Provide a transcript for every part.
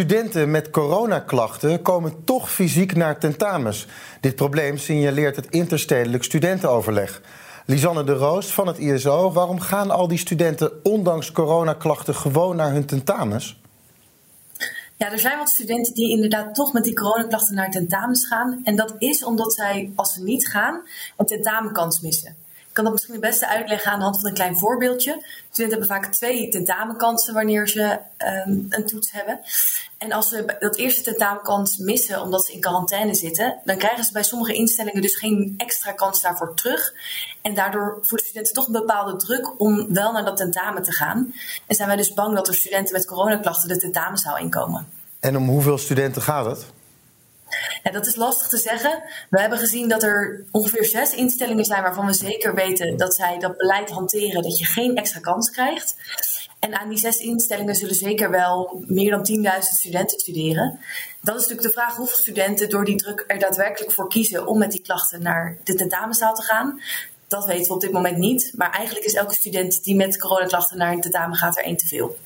Studenten met coronaklachten komen toch fysiek naar tentamens. Dit probleem signaleert het interstedelijk studentenoverleg. Lisanne de Roos van het ISO, waarom gaan al die studenten ondanks coronaklachten gewoon naar hun tentamens? Ja, er zijn wat studenten die inderdaad toch met die coronaklachten naar tentamens gaan. En dat is omdat zij, als ze niet gaan, een tentamenkans missen. Ik kan dat misschien het beste uitleggen aan de hand van een klein voorbeeldje. Studenten hebben vaak twee tentamenkansen wanneer ze um, een toets hebben. En als ze dat eerste tentamenkans missen omdat ze in quarantaine zitten, dan krijgen ze bij sommige instellingen dus geen extra kans daarvoor terug. En daardoor voelen studenten toch een bepaalde druk om wel naar dat tentamen te gaan. En zijn wij dus bang dat er studenten met coronaklachten de tentamenzaal inkomen. En om hoeveel studenten gaat het? Ja, dat is lastig te zeggen. We hebben gezien dat er ongeveer zes instellingen zijn waarvan we zeker weten dat zij dat beleid hanteren, dat je geen extra kans krijgt. En aan die zes instellingen zullen zeker wel meer dan 10.000 studenten studeren. Dat is natuurlijk de vraag hoeveel studenten door die druk er daadwerkelijk voor kiezen om met die klachten naar de tentamenzaal te gaan. Dat weten we op dit moment niet. Maar eigenlijk is elke student die met coronaklachten naar een tentamen gaat er één te veel.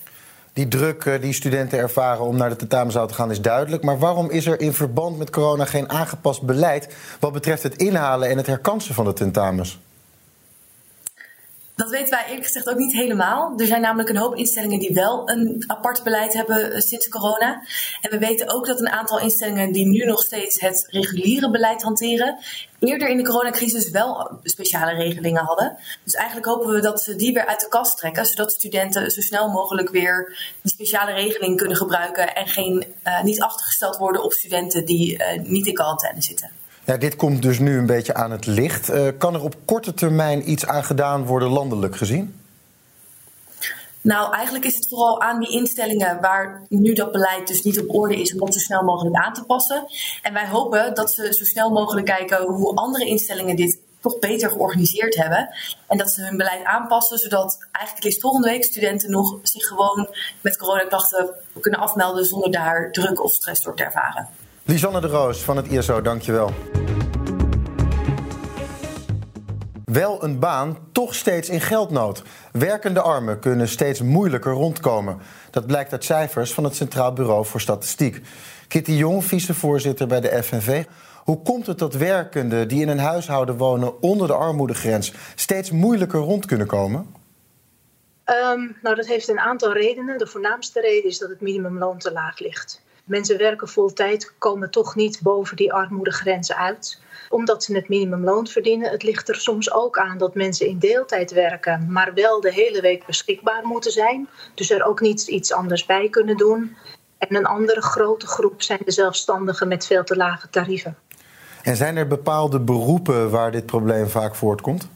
Die druk eh, die studenten ervaren om naar de tentamenzaal te gaan is duidelijk. Maar waarom is er in verband met corona geen aangepast beleid wat betreft het inhalen en het herkansen van de tentamens? Dat weten wij eerlijk gezegd ook niet helemaal. Er zijn namelijk een hoop instellingen die wel een apart beleid hebben eh, sinds corona. En we weten ook dat een aantal instellingen die nu nog steeds het reguliere beleid hanteren, eerder in de coronacrisis wel speciale regelingen hadden. Dus eigenlijk hopen we dat ze die weer uit de kast trekken, zodat studenten zo snel mogelijk weer die speciale regeling kunnen gebruiken en geen, uh, niet achtergesteld worden op studenten die uh, niet in quarantaine zitten. Ja, dit komt dus nu een beetje aan het licht. Uh, kan er op korte termijn iets aan gedaan worden landelijk gezien? Nou, eigenlijk is het vooral aan die instellingen waar nu dat beleid dus niet op orde is, om dat zo snel mogelijk aan te passen. En wij hopen dat ze zo snel mogelijk kijken hoe andere instellingen dit toch beter georganiseerd hebben. En dat ze hun beleid aanpassen, zodat eigenlijk is volgende week studenten nog zich gewoon met coronaklachten kunnen afmelden zonder daar druk of stress door te ervaren. Lisanne de Roos van het ISO, dankjewel. Wel een baan, toch steeds in geldnood. Werkende armen kunnen steeds moeilijker rondkomen. Dat blijkt uit cijfers van het Centraal Bureau voor Statistiek. Kitty Jong, vicevoorzitter bij de FNV. Hoe komt het dat werkenden die in een huishouden wonen onder de armoedegrens steeds moeilijker rond kunnen komen? Um, nou, dat heeft een aantal redenen. De voornaamste reden is dat het minimumloon te laag ligt. Mensen werken vol tijd, komen toch niet boven die armoedegrens uit omdat ze het minimumloon verdienen. Het ligt er soms ook aan dat mensen in deeltijd werken, maar wel de hele week beschikbaar moeten zijn. Dus er ook niet iets anders bij kunnen doen. En een andere grote groep zijn de zelfstandigen met veel te lage tarieven. En zijn er bepaalde beroepen waar dit probleem vaak voortkomt?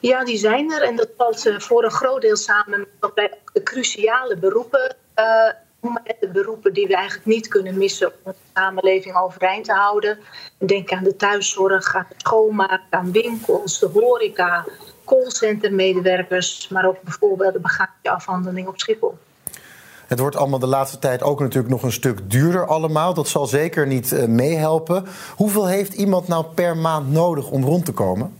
Ja, die zijn er. En dat valt eh, voor een groot deel samen met bij de cruciale beroepen uh, de beroepen die we eigenlijk niet kunnen missen om de samenleving overeind te houden. Denk aan de thuiszorg, aan het schoonmaak, aan winkels, de horeca, callcentermedewerkers, maar ook bijvoorbeeld de bagageafhandeling op Schiphol. Het wordt allemaal de laatste tijd ook natuurlijk nog een stuk duurder allemaal. Dat zal zeker niet uh, meehelpen. Hoeveel heeft iemand nou per maand nodig om rond te komen?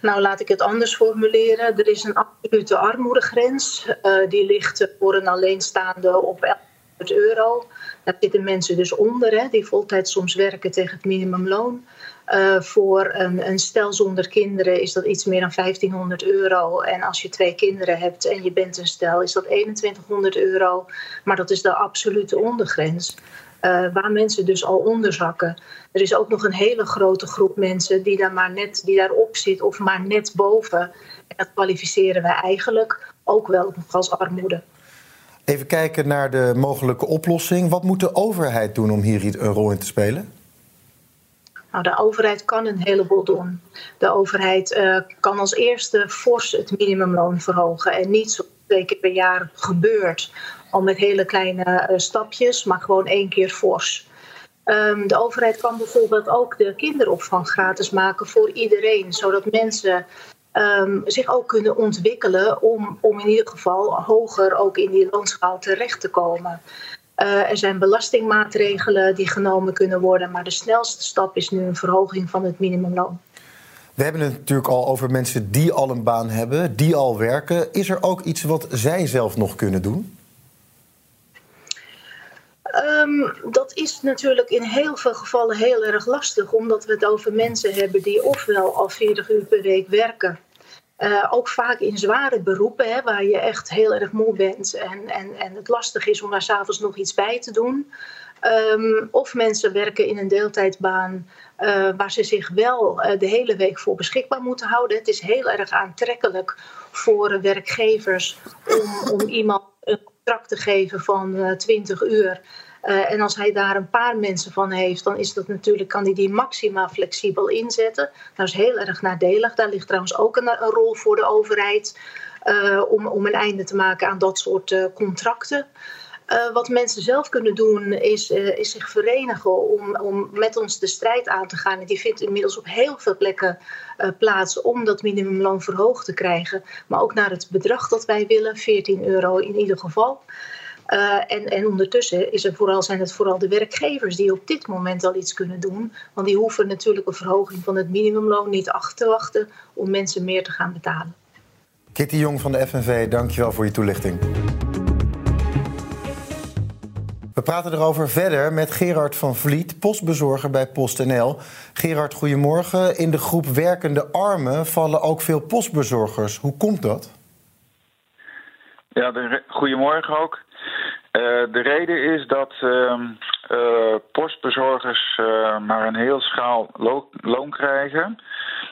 Nou, laat ik het anders formuleren. Er is een absolute armoedegrens. Uh, die ligt voor een alleenstaande op 1100 euro. Daar zitten mensen dus onder, hè, die voltijd soms werken tegen het minimumloon. Uh, voor een, een, stel zonder kinderen is dat iets meer dan 1500 euro. En als je twee kinderen hebt en je bent een stel, is dat 2100 euro. Maar dat is de absolute ondergrens. Uh, waar mensen dus al onderzakken. Er is ook nog een hele grote groep mensen die daar maar net die daarop zit of maar net boven. En dat kwalificeren wij eigenlijk ook wel nog als armoede. Even kijken naar de mogelijke oplossing. Wat moet de overheid doen om hier een rol in te spelen? Nou, de overheid kan een heleboel doen. De overheid uh, kan als eerste fors het minimumloon verhogen en niet zo twee keer per jaar gebeurt al met hele kleine stapjes, maar gewoon één keer fors. Ehm, de overheid kan bijvoorbeeld ook de kinderopvang gratis maken voor iedereen, zodat mensen um, zich ook kunnen ontwikkelen om, om in ieder geval hoger ook in die loonschaal terecht te komen. Uh, er zijn belastingmaatregelen die genomen kunnen worden, maar de snelste stap is nu een verhoging van het minimumloon. We hebben het natuurlijk al over mensen die al een baan hebben, die al werken. Is er ook iets wat zij zelf nog kunnen doen? Um, dat is natuurlijk in heel veel gevallen heel erg lastig, omdat we het over mensen hebben die ofwel al 40 uur per week werken. Uh, ook vaak in zware beroepen, hè, waar je echt heel erg moe bent en, en, en het lastig is om daar s'avonds nog iets bij te doen. Um, of mensen werken in een deeltijdbaan uh, waar ze zich wel uh, de hele week voor beschikbaar moeten houden. Het is heel erg aantrekkelijk voor werkgevers om, om iemand een contract te geven van uh, 20 uur. Uh, en als hij daar een paar mensen van heeft, dan is dat natuurlijk, kan hij die maximaal flexibel inzetten. Dat is heel erg nadelig. Daar ligt trouwens ook een, een rol voor de overheid uh, om, om een einde te maken aan dat soort uh, contracten. Wat mensen zelf kunnen doen is, is zich verenigen om, om met ons de strijd aan te gaan. En die vindt inmiddels op heel veel plekken plaats om dat minimumloon verhoogd te krijgen. Maar ook naar het bedrag dat wij willen, 14 euro in ieder geval. En, en ondertussen is er vooral, zijn het vooral de werkgevers die op dit moment al iets kunnen doen. Want die hoeven natuurlijk een verhoging van het minimumloon niet af te wachten om mensen meer te gaan betalen. Kitty Jong van de FNV, dankjewel voor je toelichting. We praten erover verder met Gerard van Vliet, postbezorger bij PostNL. Gerard, goedemorgen. In de groep werkende armen vallen ook veel postbezorgers. Hoe komt dat? Ja, de, goedemorgen ook. Uh, de reden is dat uh, uh, postbezorgers uh, maar een heel schaal lo loon krijgen.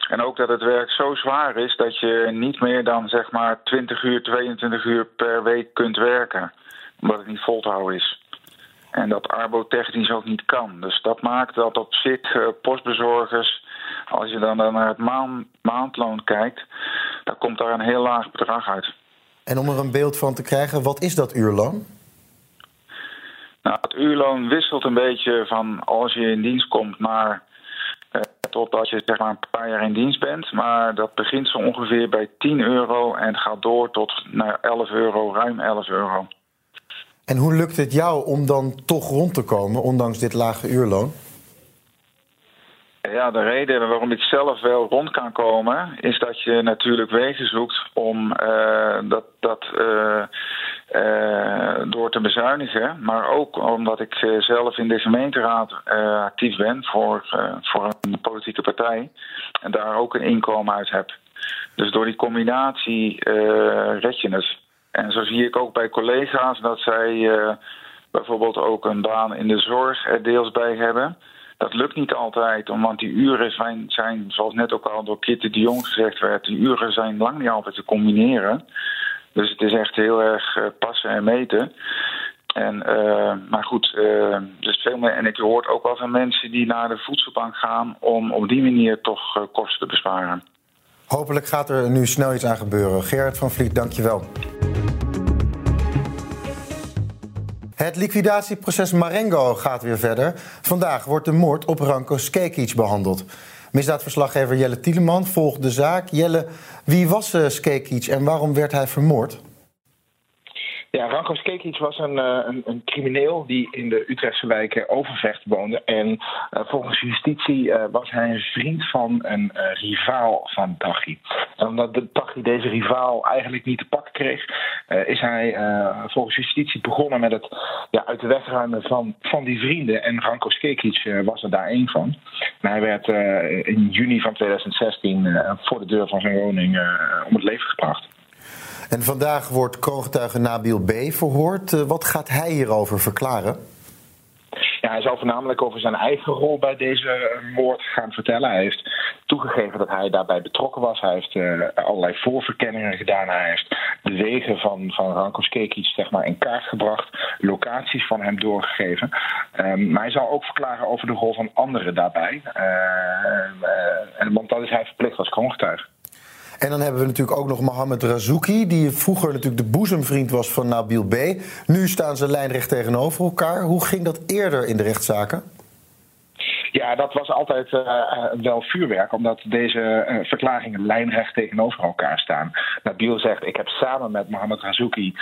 En ook dat het werk zo zwaar is dat je niet meer dan zeg maar 20 uur, 22 uur per week kunt werken. Omdat het niet vol te houden is. En dat arbotechnisch ook niet kan. Dus dat maakt dat op zich postbezorgers, als je dan naar het maand, maandloon kijkt, dan komt daar een heel laag bedrag uit. En om er een beeld van te krijgen, wat is dat uurloon? Nou, het uurloon wisselt een beetje van als je in dienst komt naar uh, totdat je zeg maar een paar jaar in dienst bent. Maar dat begint zo ongeveer bij 10 euro en gaat door tot naar 11 euro, ruim 11 euro. En hoe lukt het jou om dan toch rond te komen, ondanks dit lage uurloon? Ja, de reden waarom ik zelf wel rond kan komen, is dat je natuurlijk wegen zoekt om uh, dat, dat uh, uh, door te bezuinigen. Maar ook omdat ik zelf in de gemeenteraad actief ben voor, voor een politieke partij en daar ook een inkomen uit heb. Dus door die combinatie red je het. En zo zie ik ook bij collega's dat zij bijvoorbeeld ook een baan in de zorg er deels bij hebben. Dat lukt niet altijd, want die uren zijn, zijn zoals net ook al door Kitty de Jong gezegd werd, die uren zijn lang niet altijd te combineren. Dus het is echt heel erg uh, passen en meten. En, uh, maar goed, dus veel meer. En ik hoor ook wel van mensen die naar de voedselbank gaan om op die manier toch kosten te besparen. Hopelijk gaat er nu snel iets aan gebeuren. Gerard van Vliet, dankjewel. Het liquidatieproces Marengo gaat weer verder. Vandaag wordt de moord op Ranko Skekic behandeld. Misdaadverslaggever Jelle Tieleman volgt de zaak. Jelle, wie was uh, Skekic en waarom werd hij vermoord? Ja, Ranko Skekic was een, een, een, crimineel die in de Utrechtse wijk Overvecht woonde. En uh, volgens justitie uh, was hij een vriend van een uh, rivaal van Taghi. En omdat de Taghi deze rivaal eigenlijk niet te pakken kreeg, is hij volgens justitie begonnen met het ja, uit de weg ruimen van, van die vrienden. En Ranko Skekic was er daar één van. En hij werd in juni van 2016 voor de deur van zijn woning om het leven gebracht. En vandaag wordt kroongetuige Nabil B. verhoord. Uh, wat gaat hij hierover verklaren? Ja, hij zal voornamelijk over zijn eigen rol bij deze moord gaan vertellen. Hij heeft toegegeven dat hij daarbij betrokken was. Hij heeft uh, allerlei voorverkenningen gedaan. Hij heeft de wegen van, van Ranko Skekic zeg maar, in kaart gebracht. Locaties van hem doorgegeven. Um, maar hij zal ook verklaren over de rol van anderen daarbij. Uh, want dat is hij verplicht als kroongetuige. En dan hebben we natuurlijk ook nog Mohamed Razouki, die vroeger natuurlijk de boezemvriend was van Nabil B. Nu staan ze lijnrecht tegenover elkaar. Hoe ging dat eerder in de rechtszaken? Ja, dat was altijd uh, wel vuurwerk, omdat deze uh, verklaringen lijnrecht tegenover elkaar staan. Nabil zegt: Ik heb samen met Mohamed Razouki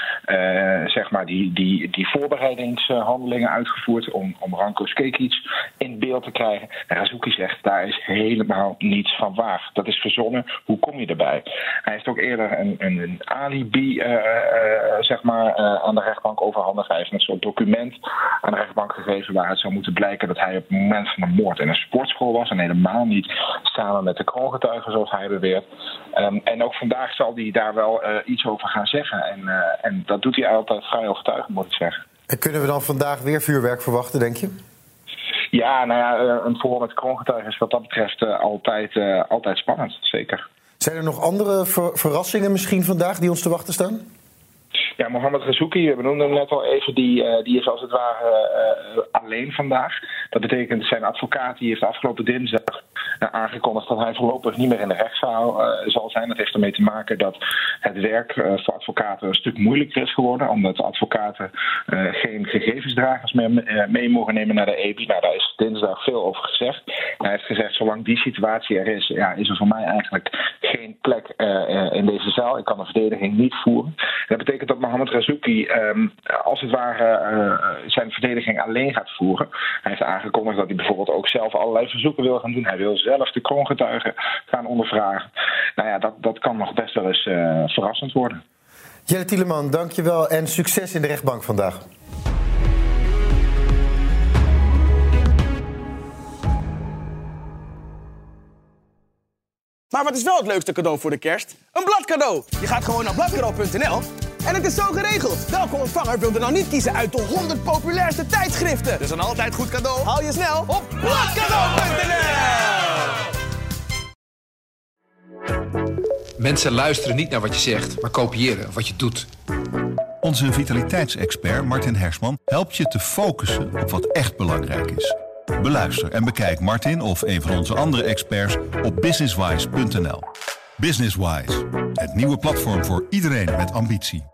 zeg maar die, die, die voorbereidingshandelingen uitgevoerd om, om Ranko Skekic in beeld te krijgen. En Razouki zegt: Daar is helemaal niets van waar. Dat is verzonnen. Hoe kom je erbij? Hij heeft ook eerder een, een, alibi zeg maar, aan de rechtbank overhandigd. Hij heeft een soort document aan de rechtbank gegeven waar het zou moeten blijken dat hij op het moment van de moord in een sportschool was. En helemaal niet samen met de kroongetuigen, zoals hij beweert. Um, en ook vandaag zal hij daar wel uh, iets over gaan zeggen. En, uh, en dat doet hij altijd vrij overtuigend, moet ik zeggen. En kunnen we dan vandaag weer vuurwerk verwachten, denk je? Ja, nou ja, eh, een verhoor met kroongetuigen is wat dat betreft altijd, altijd spannend, zeker. Zijn er nog andere ver verrassingen misschien vandaag die ons te wachten staan? Ja, Mohammed Razouki, we noemden hem net al even, die, uh, die is als het ware uh, alleen vandaag. Dat betekent zijn advocaat die heeft afgelopen dinsdag uh, aangekondigd dat hij voorlopig niet meer in de rechtszaal zal zijn. Dat heeft ermee te maken dat het werk voor advocaten een stuk moeilijker is geworden, omdat advocaten geen gegevensdragers meer mee mogen nemen naar de EBI. Nou, daar is dinsdag veel over gezegd. Hij heeft gezegd, zolang die situatie er is, ja, is er voor mij eigenlijk geen plek in deze zaal. Ik kan de verdediging niet voeren. En dat betekent dat Mohamed Razouki um, als het ware uh, zijn verdediging alleen gaat voeren. Hij heeft aangekondigd dat hij bijvoorbeeld ook zelf allerlei verzoeken wil gaan doen. Hij wil zelf de kroongetuigen gaan ondervragen. Nou ja, dat, dat kan nog best wel eens uh, verrassend worden. Jelle Tieleman, dankjewel en succes in de rechtbank vandaag. Maar wat is wel het leukste cadeau voor de kerst? Een bladcadeau! Je gaat gewoon naar bladcadeau.nl en het is zo geregeld. Welke ontvanger wilde nou niet kiezen uit de 100 populairste tijdschriften? Dus een altijd goed cadeau haal je snel op bladcadeau.nl. Mensen luisteren niet naar wat je zegt, maar kopiëren wat je doet. Onze vitaliteitsexpert Martin Hersman helpt je te focussen op wat echt belangrijk is. Beluister en bekijk Martin of een van onze andere experts op businesswise.nl. Businesswise, het nieuwe platform voor iedereen met ambitie.